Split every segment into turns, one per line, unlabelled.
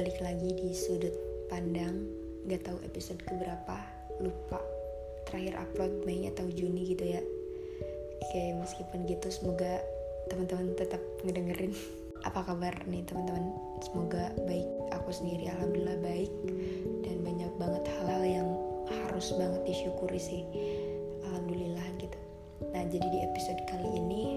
balik lagi di sudut pandang Gak tahu episode keberapa Lupa. Terakhir upload Mei atau Juni gitu ya. Oke meskipun gitu semoga teman-teman tetap ngedengerin. Apa kabar nih teman-teman? Semoga baik. Aku sendiri alhamdulillah baik. Dan banyak banget hal-hal yang harus banget disyukuri sih. Alhamdulillah gitu. Nah jadi di episode kali ini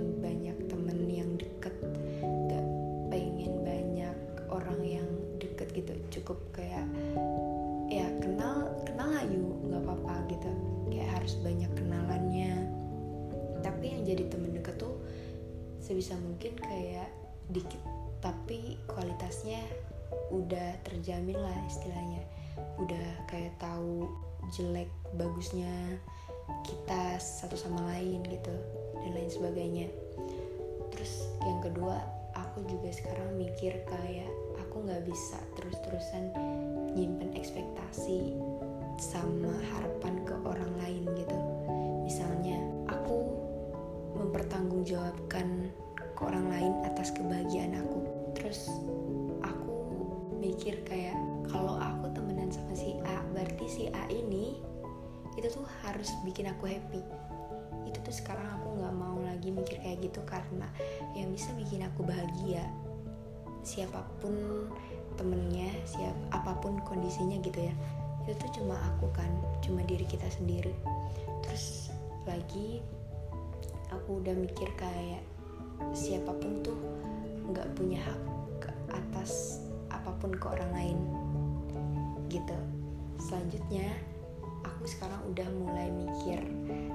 pengen banyak temen yang deket. Gak pengen banyak orang yang deket gitu. Cukup kayak ya kenal kenal ayu nggak apa-apa gitu. Kayak harus banyak kenalannya. Tapi yang jadi temen deket tuh sebisa mungkin kayak dikit tapi kualitasnya udah terjamin lah istilahnya. Udah kayak tahu jelek bagusnya kita satu sama lain gitu dan lain sebagainya. Terus yang kedua aku juga sekarang mikir kayak aku nggak bisa terus-terusan nyimpen ekspektasi sama harapan ke orang lain gitu. Misalnya aku mempertanggungjawabkan ke orang lain atas kebahagiaan aku. Terus aku mikir kayak kalau aku temenan sama si A berarti si A ini itu tuh harus bikin aku happy itu tuh sekarang aku nggak mau lagi mikir kayak gitu karena yang bisa bikin aku bahagia siapa pun temennya siap apa pun kondisinya gitu ya itu tuh cuma aku kan cuma diri kita sendiri. Terus lagi aku udah mikir kayak siapa pun tuh nggak punya hak atas apa pun ke orang lain gitu. Selanjutnya aku sekarang udah mulai mikir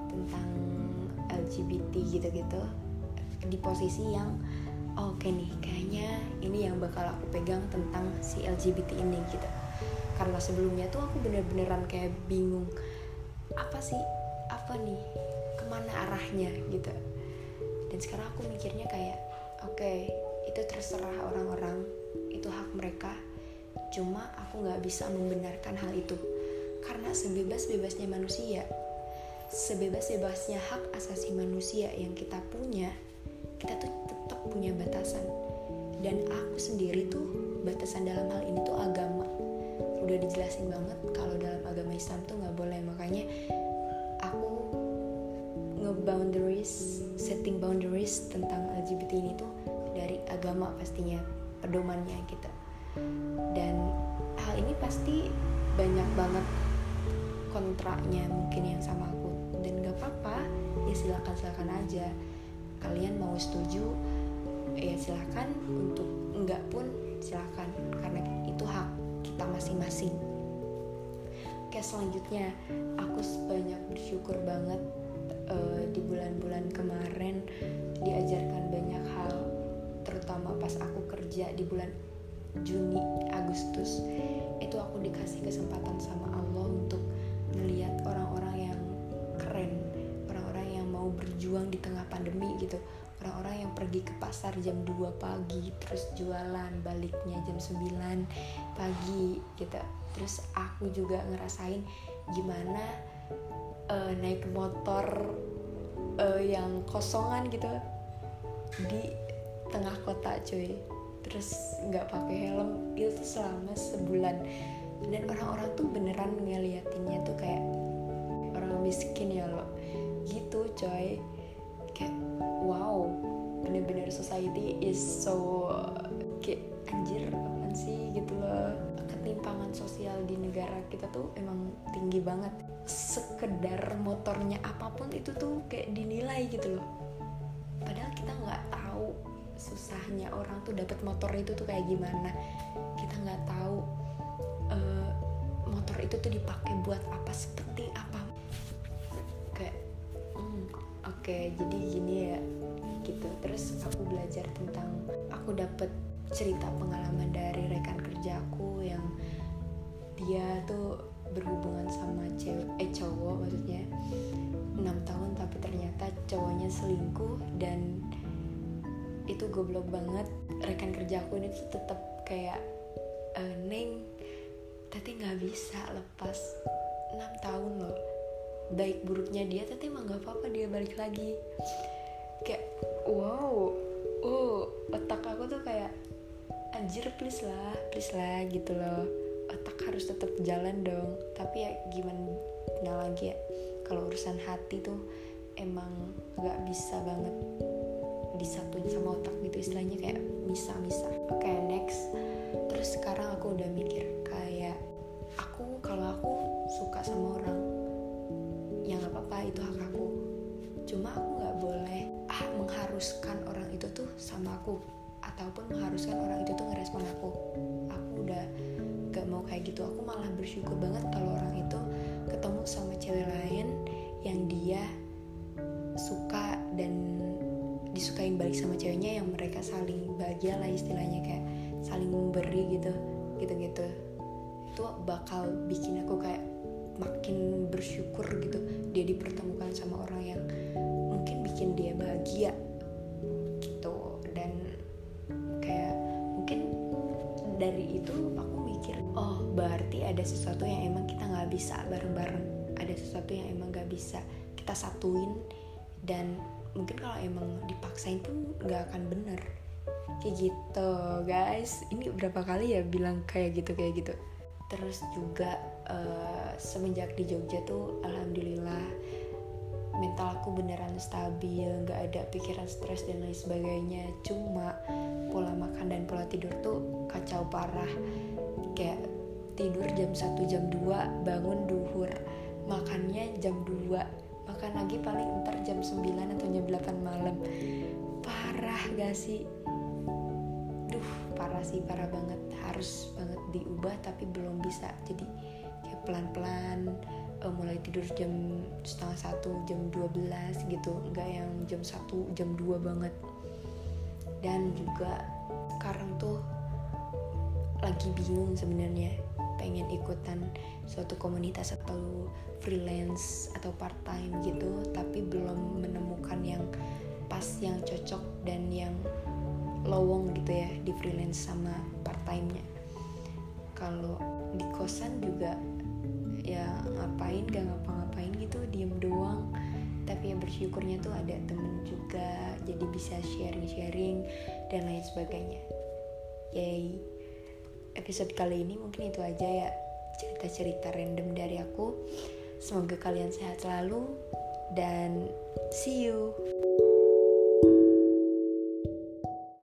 tentang LGBT gitu-gitu di posisi yang oh, oke okay nih kayaknya ini yang bakal aku pegang tentang si LGBT ini gitu. Karena sebelumnya tuh aku bener-beneran kayak bingung apa sih apa nih ke mana arahnya gitu. Dan sekarang aku mikirnya kayak oke okay, itu terserah orang-orang itu hak mereka. Cuma aku nggak bisa membenarkan hal itu. Karena sebebas-bebasnya manusia sebebas-bebasnya hak asasi manusia yang kita punya kita tuh tetap punya batasan. Dan aku sendiri tuh batasan dalam hal ini tuh agama. Udah dijelasin banget kalau dalam agama Islam tuh nggak boleh. Makanya aku nge-boundaries setting boundaries tentang LGBT ini tuh dari agama pastinya pedomannya gitu. Dan hal ini pasti banyak banget kontraknya mungkin yang sama aku apa-apa ya silakan silakan aja. Kalian mau setuju ya silakan. Untuk enggak pun silakan karena itu hak kita masing-masing. Oke selanjutnya aku banyak bersyukur banget uh, di bulan-bulan kemarin diajarkan banyak hal terutama pas aku kerja di bulan Juni Agustus pergi ke pasar jam 2 pagi terus jualan baliknya jam 9 pagi gitu. Terus aku juga ngerasain gimana uh, naik motor uh, yang kosongan gitu di tengah kota cuy. Terus nggak pakai helm itu selama sebulan. Dan orang-orang tuh beneran ngeliatinnya tuh kayak orang miskin ya lo. Gitu coy society is so kayak anjir apaan sih gitu loh. Ketimpangan sosial di negara kita tuh emang tinggi banget. Sekedar motornya apa pun itu tuh kayak dinilai gitu loh. Padahal kita nggak tahu susahnya orang tuh dapat motor itu tuh kayak gimana. Kita nggak tahu uh, motor itu tuh dipakai buat apa seperti apa. Kayak hmm, oke okay, jadi gini ya gitu. Terus aku belajar tentang aku dapet cerita pengalaman dari rekan kerjaku yang dia tuh berhubungan sama cewek eh cowok maksudnya enam tahun tapi ternyata cowoknya selingkuh dan itu goblok banget. Rekan kerjaku ini tuh tetap kayak e, neng tapi nggak bisa lepas enam tahun loh. Baik buruknya dia tapi emang nggak apa-apa dia balik lagi. Kayak wow oh otak aku tuh kayak anjir please lah please lah gitu loh. Otak harus tetap jalan dong. Tapi ya gimana lagi ya kalau urusan hati tuh emang nggak bisa banget disatuin sama otak gitu istilahnya kayak misa-misa oke okay, next. Terus sekarang aku udah mikir kayak aku kalau aku suka sama orang ya nggak apa-apa itu hak aku. Cuma aku nggak boleh mengharuskan orang itu tuh sama aku ataupun mengharuskan orang itu tuh ngerespon aku. Aku udah gak mau kayak gitu. Aku malah bersyukur banget kalau orang itu ketemu sama cewek lain yang dia suka dan disukain balik sama ceweknya yang mereka saling bahagia lah istilahnya kayak saling memberi gitu gitu-gitu. Itu bakal bikin aku kayak makin bersyukur gitu. Dia dipertemukan sama orang yang mungkin bikin dia bahagia dari itu aku mikir oh berarti ada sesuatu yang emang kita nggak bisa bareng-bareng. Ada sesuatu yang emang nggak bisa kita satuin dan mungkin kalau emang dipaksain pun nggak akan bener. Kayak gitu guys. Ini berapa kali ya bilang kayak gitu kayak gitu. Terus juga uh, semenjak di Jogja tuh alhamdulillah mental aku beneran stabil nggak ada pikiran stres dan lain sebagainya. Cuma pola makan dan pola tidur tuh kacau parah. Kayak tidur jam 1 jam 2 bangun duhur. Makannya jam 2 makan lagi paling ntar jam 9 atau jam 8 malam. Parah gak sih? Duh parah sih parah banget. Harus banget diubah tapi belum bisa. Jadi kayak pelan-pelan uh, mulai tidur jam setengah satu jam 12 gitu. Nggak yang jam satu jam 2 banget. Dan juga sekarang tuh lagi bingung sebenarnya pengen ikutan suatu komunitas atau freelance atau part time gitu tapi belum menemukan yang pas yang cocok dan yang lowong gitu ya di freelance sama part time-nya kalau di kosan juga ya ngapain gak ngapa-ngapain gitu diem doang. Tapi yang bersyukurnya tuh ada temen juga jadi bisa sharing-sharing dan lain sebagainya. Yay. Episode kali ini mungkin itu aja ya cerita-cerita random dari aku. Semoga kalian sehat selalu dan see you